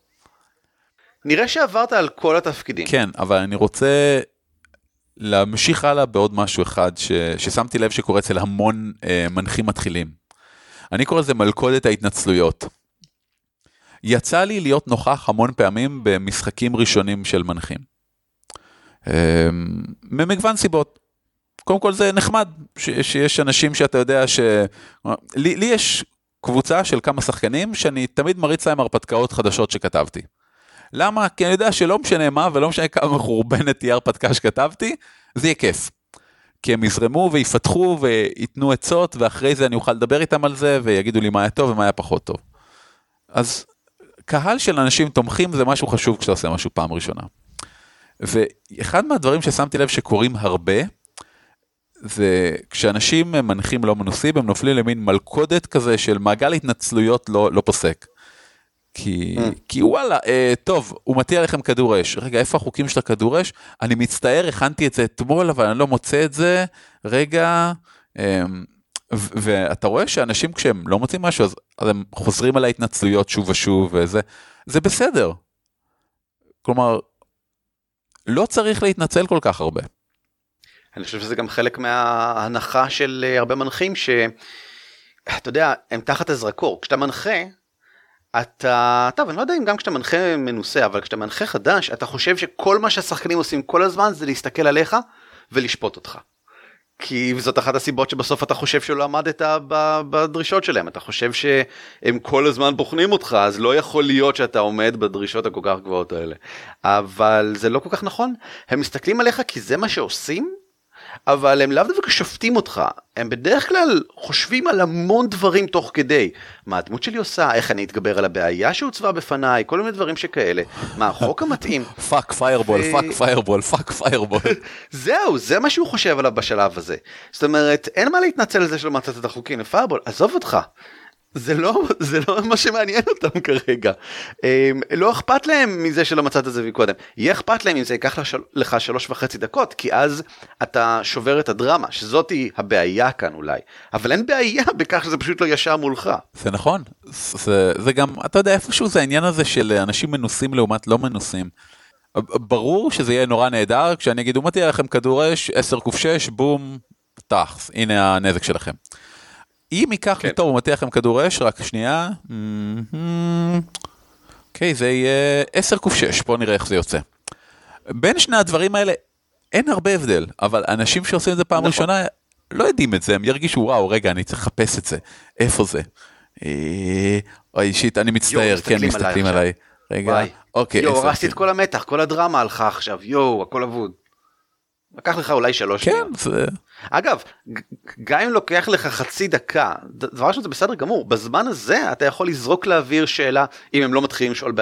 נראה שעברת על כל התפקידים. כן, אבל אני רוצה להמשיך הלאה בעוד משהו אחד ש, ששמתי לב שקורה אצל המון אה, מנחים מתחילים. אני קורא לזה מלכודת ההתנצלויות. יצא לי להיות נוכח המון פעמים במשחקים ראשונים של מנחים. אה, ממגוון סיבות. קודם כל זה נחמד ש, שיש אנשים שאתה יודע ש... לי, לי יש קבוצה של כמה שחקנים שאני תמיד מריץ להם הרפתקאות חדשות שכתבתי. למה? כי אני יודע שלא משנה מה ולא משנה כמה מחורבנת תהיה הרפתקה שכתבתי, זה יהיה כיף. כי הם יזרמו ויפתחו וייתנו עצות ואחרי זה אני אוכל לדבר איתם על זה ויגידו לי מה היה טוב ומה היה פחות טוב. אז קהל של אנשים תומכים זה משהו חשוב כשאתה עושה משהו פעם ראשונה. ואחד מהדברים ששמתי לב שקורים הרבה, זה כשאנשים מנחים לא מנוסים הם נופלים למין מלכודת כזה של מעגל התנצלויות לא, לא פוסק. כי, Mm. כי וואלה, אה, טוב, הוא מטיע לכם כדור אש. רגע, איפה החוקים של הכדור אש? אני מצטער, הכנתי את זה אתמול, אבל אני לא מוצא את זה. רגע, אה, ואתה רואה שאנשים כשהם לא מוצאים משהו, אז, אז הם חוזרים על ההתנצלויות שוב ושוב, וזה זה בסדר. כלומר, לא צריך להתנצל כל כך הרבה. אני חושב שזה גם חלק מההנחה של אה, הרבה מנחים שאתה יודע הם תחת הזרקור. כשאתה מנחה אתה טוב אני לא יודע אם גם כשאתה מנחה מנוסה אבל כשאתה מנחה חדש אתה חושב שכל מה שהשחקנים עושים כל הזמן זה להסתכל עליך ולשפוט אותך. כי זאת אחת הסיבות שבסוף אתה חושב שלא עמדת בדרישות שלהם. אתה חושב שהם כל הזמן בוחנים אותך אז לא יכול להיות שאתה עומד בדרישות הכל כך גבוהות האלה. אבל זה לא כל כך נכון. הם מסתכלים עליך כי זה מה שעושים אבל הם לאו דווקא שופטים אותך הם בדרך כלל חושבים על המון דברים תוך כדי. מה הדמות שלי עושה? איך אני אתגבר על הבעיה שהוצבה בפניי? כל מיני דברים שכאלה. מה החוק המתאים? fuck fireball, fuck fireball, fuck fireball. זהו זה מה שהוא חושב עליו בשלב הזה. זאת אומרת אין מה להתנצל על זה שלא מצאת את החוקים לפיירבול עזוב אותך זה לא זה לא מה שמעניין אותם כרגע אמ, לא אכפת להם מזה שלא מצאת את זה קודם יהיה אכפת להם אם זה ייקח לך שלוש וחצי דקות כי אז אתה שובר את הדרמה שזאתי הבעיה כאן אולי אבל אין בעיה בכך שזה פשוט לא ישר מולך. זה נכון זה, זה גם אתה יודע איפשהו זה העניין הזה של אנשים מנוסים לעומת לא מנוסים. ברור שזה יהיה נורא נהדר כשאני אגיד הוא מטיע לכם כדור אש 10 קוף 6 בום טאחס הנה הנזק שלכם. אם ייקח כן. לי טוב, הוא מטיח לכם כדור אש, רק שנייה. אוקיי, זה יהיה 10 קוף 6, בואו נראה איך זה יוצא. בין שני הדברים האלה אין הרבה הבדל, אבל אנשים שעושים את זה פעם נכון. ראשונה לא יודעים את זה, הם ירגישו וואו, רגע, אני צריך לחפש את זה, איפה זה? אה, אוי, שיט, אני מצטער, כן, מסתכלים עליי. רגע, אוקיי. יואו, הרסתי את כל המתח, כל הדרמה הלכה עכשיו, יואו, הכל אבוד. לקח לך אולי שלוש כן, זה... אגב, גם אם לוקח לך חצי דקה, דבר ראשון זה בסדר גמור, בזמן הזה אתה יכול לזרוק לאוויר שאלה אם הם לא מתחילים לשאול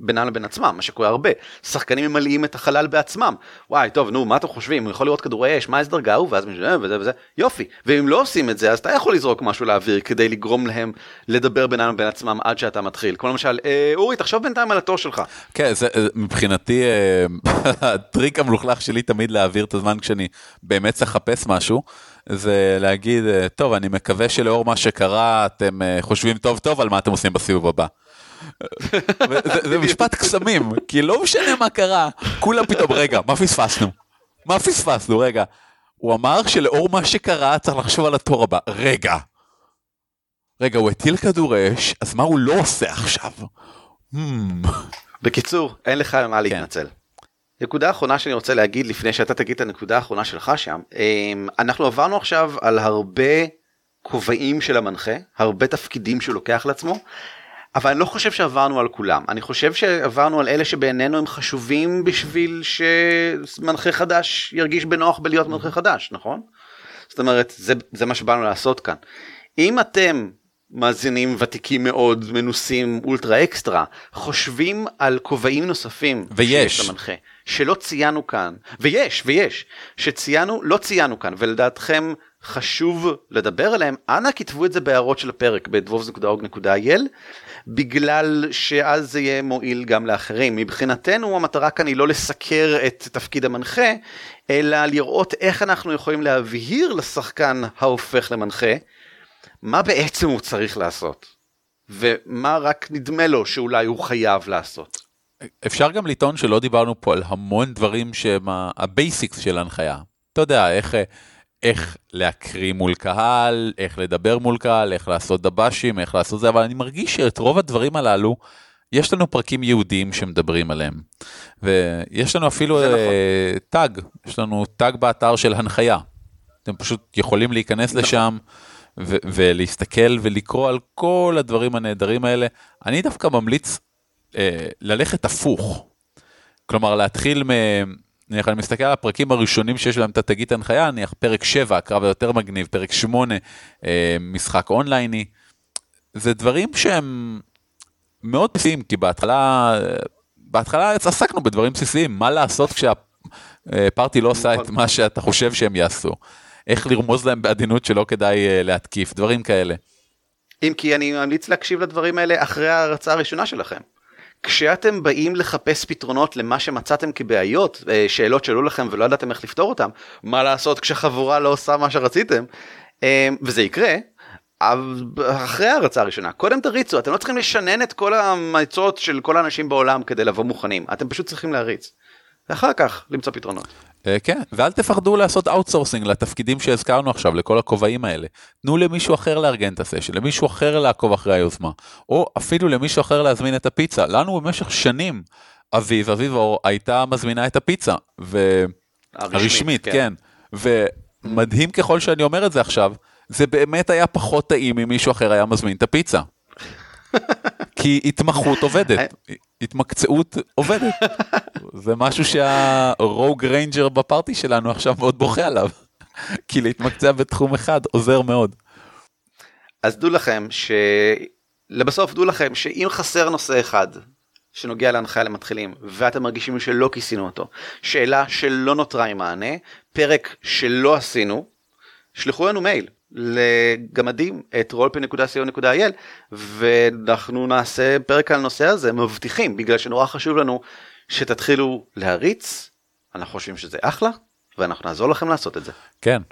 בינם לבין עצמם, מה שקורה הרבה. שחקנים ממלאים את החלל בעצמם. וואי, טוב, נו, מה אתם חושבים? הוא יכול לראות כדורי אש, מה דרגה הוא, ואז משנה, וזה וזה, יופי. ואם לא עושים את זה, אז אתה יכול לזרוק משהו לאוויר כדי לגרום להם לדבר בינם לבין עצמם עד שאתה מתחיל. כמו למשל, אה, אורי, תחשוב בינתיים על התור שלך. כן, זה מבחינתי, אה, הטריק המלוכלך שלי תמיד להעביר את הזמן כשאני באמת צריך לחפש משהו, זה להגיד, אה, טוב, אני מקווה שלאור מה שקרה אתם אה, חושבים טוב טוב על מה אתם עושים בסיבוב הבא. זה, זה משפט קסמים, כי לא משנה מה קרה, כולם פתאום, רגע, מה פספסנו? מה פספסנו? רגע. הוא אמר שלאור מה שקרה צריך לחשוב על התור הבא. רגע. רגע, הוא הטיל כדור אש, אז מה הוא לא עושה עכשיו? Hmm. בקיצור, אין לך על מה להתנצל. נקודה אחרונה שאני רוצה להגיד לפני שאתה תגיד את הנקודה האחרונה שלך שם אמ, אנחנו עברנו עכשיו על הרבה כובעים של המנחה הרבה תפקידים שהוא לוקח לעצמו. אבל אני לא חושב שעברנו על כולם אני חושב שעברנו על אלה שבעינינו הם חשובים בשביל שמנחה חדש ירגיש בנוח בלהיות מנחה חדש נכון? זאת אומרת זה, זה מה שבאנו לעשות כאן. אם אתם מאזינים ותיקים מאוד מנוסים אולטרה אקסטרה חושבים על כובעים נוספים. ויש. למנחה שלא ציינו כאן ויש ויש שציינו לא ציינו כאן ולדעתכם חשוב לדבר עליהם. אנא כתבו את זה בהערות של הפרק בדבוב.org.il בגלל שאז זה יהיה מועיל גם לאחרים. מבחינתנו המטרה כאן היא לא לסקר את תפקיד המנחה אלא לראות איך אנחנו יכולים להבהיר לשחקן ההופך למנחה מה בעצם הוא צריך לעשות ומה רק נדמה לו שאולי הוא חייב לעשות. אפשר גם לטעון שלא דיברנו פה על המון דברים שהם ה basics של ההנחיה. אתה יודע, איך, איך להקריא מול קהל, איך לדבר מול קהל, איך לעשות דב"שים, איך לעשות זה, אבל אני מרגיש שאת רוב הדברים הללו, יש לנו פרקים יהודיים שמדברים עליהם. ויש לנו אפילו נכון. טאג, יש לנו טאג באתר של הנחיה. אתם פשוט יכולים להיכנס נכון. לשם. ו- ולהסתכל ולקרוא על כל הדברים הנהדרים האלה. אני דווקא ממליץ אה, ללכת הפוך. כלומר להתחיל מ... נניח אני מסתכל על הפרקים הראשונים שיש להם את התגית הנחיה, נניח פרק 7, הקרב היותר מגניב, פרק 8, אה, משחק אונלייני. זה דברים שהם מאוד בסיסיים, כי בהתחלה, בהתחלה עסקנו בדברים בסיסיים, מה לעשות כשהפארטי לא עושה את מה שאתה חושב שהם יעשו. איך לרמוז להם בעדינות שלא כדאי אה, להתקיף, דברים כאלה. אם כי אני ממליץ להקשיב לדברים האלה אחרי ההרצאה הראשונה שלכם. כשאתם באים לחפש פתרונות למה שמצאתם כבעיות, אה, שאלות שעלו לכם ולא ידעתם איך לפתור אותם, מה לעשות כשחבורה לא עושה מה שרציתם, אה, וזה יקרה, אחרי ההרצאה הראשונה, קודם תריצו, אתם לא צריכים לשנן את כל העצות של כל האנשים בעולם כדי לבוא מוכנים, אתם פשוט צריכים להריץ. ואחר כך למצוא פתרונות. אה, כן, ואל תפחדו לעשות outsourcing לתפקידים שהזכרנו עכשיו, לכל הכובעים האלה. תנו למישהו אחר לארגן את הסשן, למישהו אחר לעקוב אחרי היוזמה, או אפילו למישהו אחר להזמין את הפיצה. לנו במשך שנים, אביב, אביב אור, הייתה מזמינה את הפיצה, ו... הרשמית, כן. כן. ומדהים ככל שאני אומר את זה עכשיו, זה באמת היה פחות טעים אם מישהו אחר היה מזמין את הפיצה. כי התמחות עובדת, התמקצעות עובדת. זה משהו שה rogue ranger ב party שלנו עכשיו מאוד בוכה עליו. כי להתמקצע בתחום אחד עוזר מאוד. אז דעו לכם ש... לבסוף דעו לכם שאם חסר נושא אחד שנוגע להנחיה למתחילים ואתם מרגישים שלא כיסינו אותו, שאלה שלא נותרה עם מענה, פרק שלא עשינו, שלחו לנו מייל לגמדים את rollpin.co.il ואנחנו נעשה פרק על הנושא הזה מבטיחים בגלל שנורא חשוב לנו שתתחילו להריץ אנחנו חושבים שזה אחלה ואנחנו נעזור לכם לעשות את זה. כן,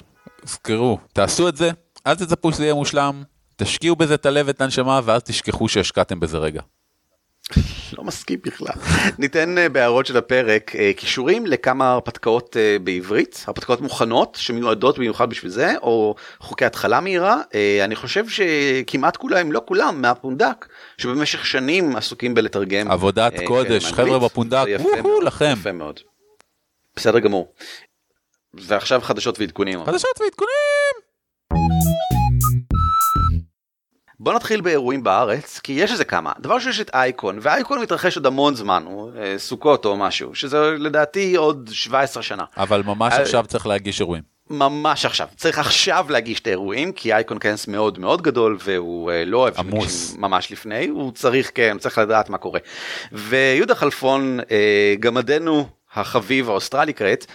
זכרו, תעשו את זה, אל תצפו שזה יהיה מושלם, תשקיעו בזה את הלב ואת הנשמה ואז תשכחו שהשקעתם בזה רגע. לא מסכים בכלל. ניתן אה, בהערות של הפרק אה, קישורים לכמה הרפתקאות אה, בעברית, הרפתקאות מוכנות שמיועדות במיוחד בשביל זה, או חוקי התחלה מהירה. אני חושב שכמעט כולם, לא כולם, מהפונדק, שבמשך שנים עשוקים בלתרגם. עבודת קודש, חבר'ה בפונדק, וואו לכם. יפה מאוד. בסדר גמור. ועכשיו חדשות ועדכונים. חדשות ועדכונים! בוא נתחיל באירועים בארץ, כי יש איזה כמה. דבר ראשון יש את אייקון, ואייקון מתרחש עוד המון זמן, אה, סוכות או משהו, שזה לדעתי עוד 17 שנה. אבל ממש אה, עכשיו צריך להגיש אירועים. ממש עכשיו, צריך עכשיו להגיש את האירועים, כי אייקון כנס מאוד מאוד גדול, והוא אה, לא אוהב עמוס ממש לפני, הוא צריך, כן, צריך לדעת מה קורה. ויהודה חלפון, גמדנו החביב האוסטרלי כעת,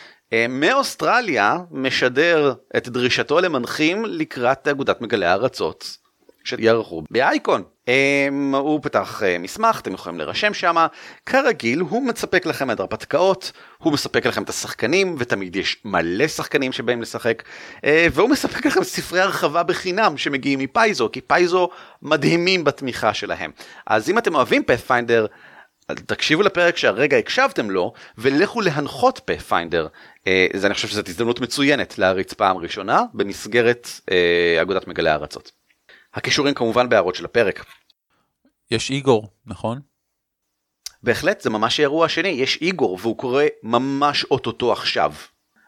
מאוסטרליה משדר את דרישתו למנחים לקראת אגודת מגלי הארצות. שיערכו באייקון. Um, הוא פתח uh, מסמך, אתם יכולים להירשם שם, כרגיל הוא מספק לכם את הרפתקאות, הוא מספק לכם את השחקנים, ותמיד יש מלא שחקנים שבאים לשחק, uh, והוא מספק לכם ספרי הרחבה בחינם שמגיעים מ Paizo, כי Paizo מדהימים בתמיכה שלהם. אז אם אתם אוהבים פאת'פיינדר, תקשיבו לפרק שהרגע הקשבתם לו, ולכו להנחות פאת'פיינדר. Uh, אני חושב שזאת הזדמנות מצוינת להריץ פעם ראשונה במסגרת אגודת מגלי הארצות. הכישורים כמובן בהערות של הפרק. יש איגור, נכון? בהחלט, זה ממש האירוע השני, יש איגור והוא קורה ממש אוטוטו עכשיו.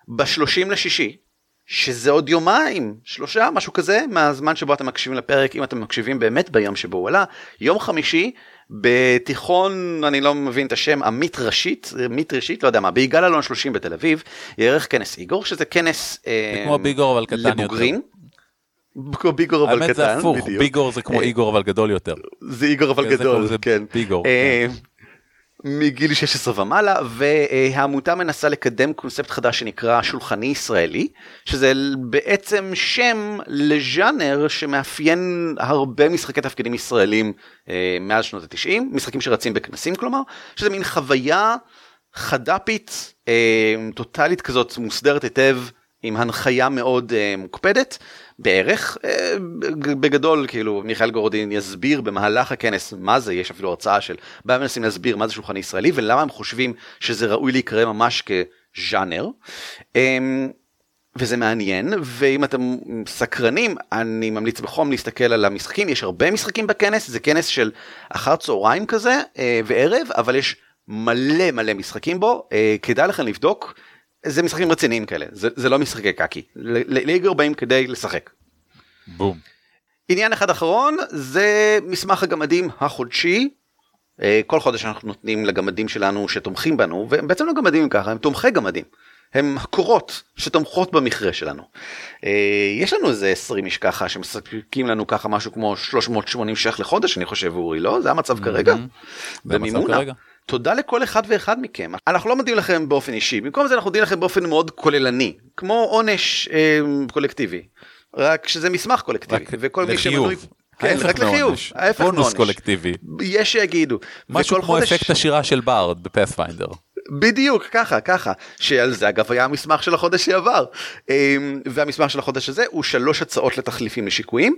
ב-30 לשישי, שזה עוד יומיים, שלושה, משהו כזה, מהזמן שבו אתם מקשיבים לפרק, אם אתם מקשיבים באמת ביום שבו הוא עלה, יום חמישי, בתיכון, אני לא מבין את השם, עמית ראשית, עמית ראשית, לא יודע מה, ביגאל אלון 30 בתל אביב, יערך כנס איגור, שזה כנס אה, כמו ביגור אבל קטן לבוגרים. יותר. כמו ביגור אבל קטן, האמת זה הפוך, ביגור זה כמו אה, איגור אבל גדול יותר. זה איגור אבל גדול, כן. ביגור. אה, כן. מגיל 16 ומעלה והעמותה מנסה לקדם קונספט חדש שנקרא שולחני ישראלי שזה בעצם שם לז'אנר שמאפיין הרבה משחקי תפקידים ישראלים אה, מאז שנות ה-90 משחקים שרצים בכנסים כלומר שזה מין חוויה חד"פית טוטאלית כזאת מוסדרת היטב עם הנחיה מאוד מוקפדת בערך אה, בגדול כאילו מיכאל גורדין יסביר במהלך הכנס מה זה יש אפילו הרצאה של בהם מנסים להסביר מה זה שולחן ישראלי ולמה הם חושבים שזה ראוי להיקרא ממש כז'אנר. אמ, וזה מעניין ואם אתם סקרנים אני ממליץ בחום להסתכל על המשחקים. יש הרבה משחקים בכנס זה כנס של אחר צהריים כזה אה, וערב אבל יש מלא מלא משחקים בו. אה, כדאי לכם לבדוק זה משחקים רציניים כאלה, זה, זה לא משחקי קקי, ליגר באים כדי לשחק. בום. עניין אחד אחרון זה מסמך הגמדים החודשי. אה, כל חודש אנחנו נותנים לגמדים שלנו שתומכים בנו, והם בעצם לא גמדים ככה, הם תומכי גמדים. הם הקורות שתומכות במכרה שלנו. אה, יש לנו איזה 20 איש ככה שמספקים לנו ככה משהו כמו 380 ש"ח לחודש אני חושב אורי לא זה המצב כרגע. במימונה. תודה לכל אחד ואחד מכם. אנחנו לא מודיעים לכם באופן אישי, במקום זה אנחנו מודיעים לכם באופן מאוד כוללני, כמו עונש אה, קולקטיבי, רק שזה מסמך קולקטיבי, וכל מי שמנוי... כן, רק לחיוב, ההפך מעונש. קולקטיבי. יש שיגידו. משהו כמו חודש... אפקט השירה של בארד בפאת'פיינדר. בדיוק ככה ככה. שעל זה אגב היה המסמך של החודש שעבר. אמ, והמסמך של החודש הזה הוא שלוש הצעות לתחליפים לשיקויים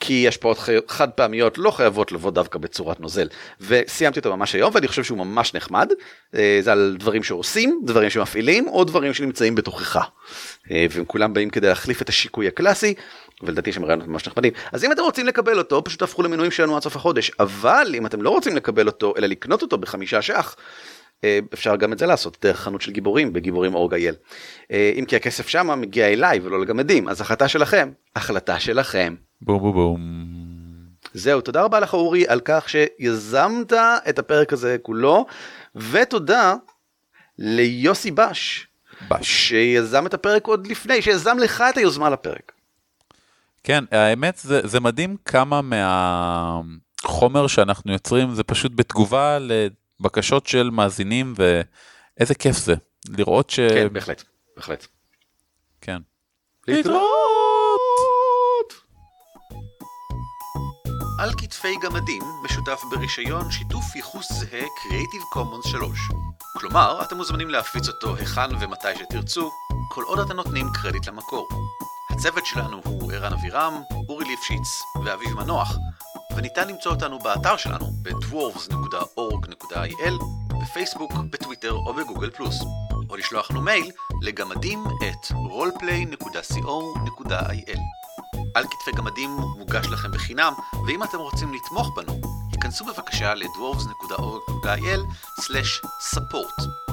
כי עוד חד פעמיות לא חייבות לבוא דווקא בצורת נוזל. וסיימתי אותו ממש היום ואני חושב שהוא ממש נחמד. אה, זה על דברים שעושים דברים שמפעילים או דברים שנמצאים בתוכך. אה, והם כולם באים כדי להחליף את השיקוי הקלאסי ולדעתי יש שם רעיונות ממש נחמדים. אז אם אתם רוצים לקבל אותו פשוט תהפכו למנויים שלנו עד סוף החודש. אבל אם אתם לא רוצים לקבל אותו אלא לקנות אותו בחמישה ש"ח אפשר גם את זה לעשות דרך חנות של גיבורים בגיבורים אור גייל. אה, אם כי הכסף שם מגיע אליי ולא לגמדים אז החלטה שלכם החלטה שלכם. בום בום בום. זהו תודה רבה לך אורי על כך שיזמת את הפרק הזה כולו ותודה ליוסי בש. בש. שיזם את הפרק עוד לפני שיזם לך את היוזמה לפרק. כן האמת זה, זה מדהים כמה מהחומר שאנחנו יוצרים זה פשוט בתגובה בקשות של מאזינים ואיזה כיף זה לראות ש... כן, בהחלט, בהחלט. כן. להתראות! על כתפי גמדים משותף ברישיון שיתוף ייחוס זהה Creative Commons 3. כלומר, אתם מוזמנים להפיץ אותו היכן ומתי שתרצו, כל עוד אתם נותנים קרדיט למקור. הצוות שלנו הוא ערן אבירם, אורי ליפשיץ ואביב מנוח, וניתן למצוא אותנו באתר שלנו ב-dwarves.org.il, בפייסבוק, בטוויטר או בגוגל פלוס, או לשלוח לנו מייל לגמדים את roleplay.co.il. על כתפי גמדים מוגש לכם בחינם, ואם אתם רוצים לתמוך בנו, היכנסו בבקשה ל-dwarves.org.il/support.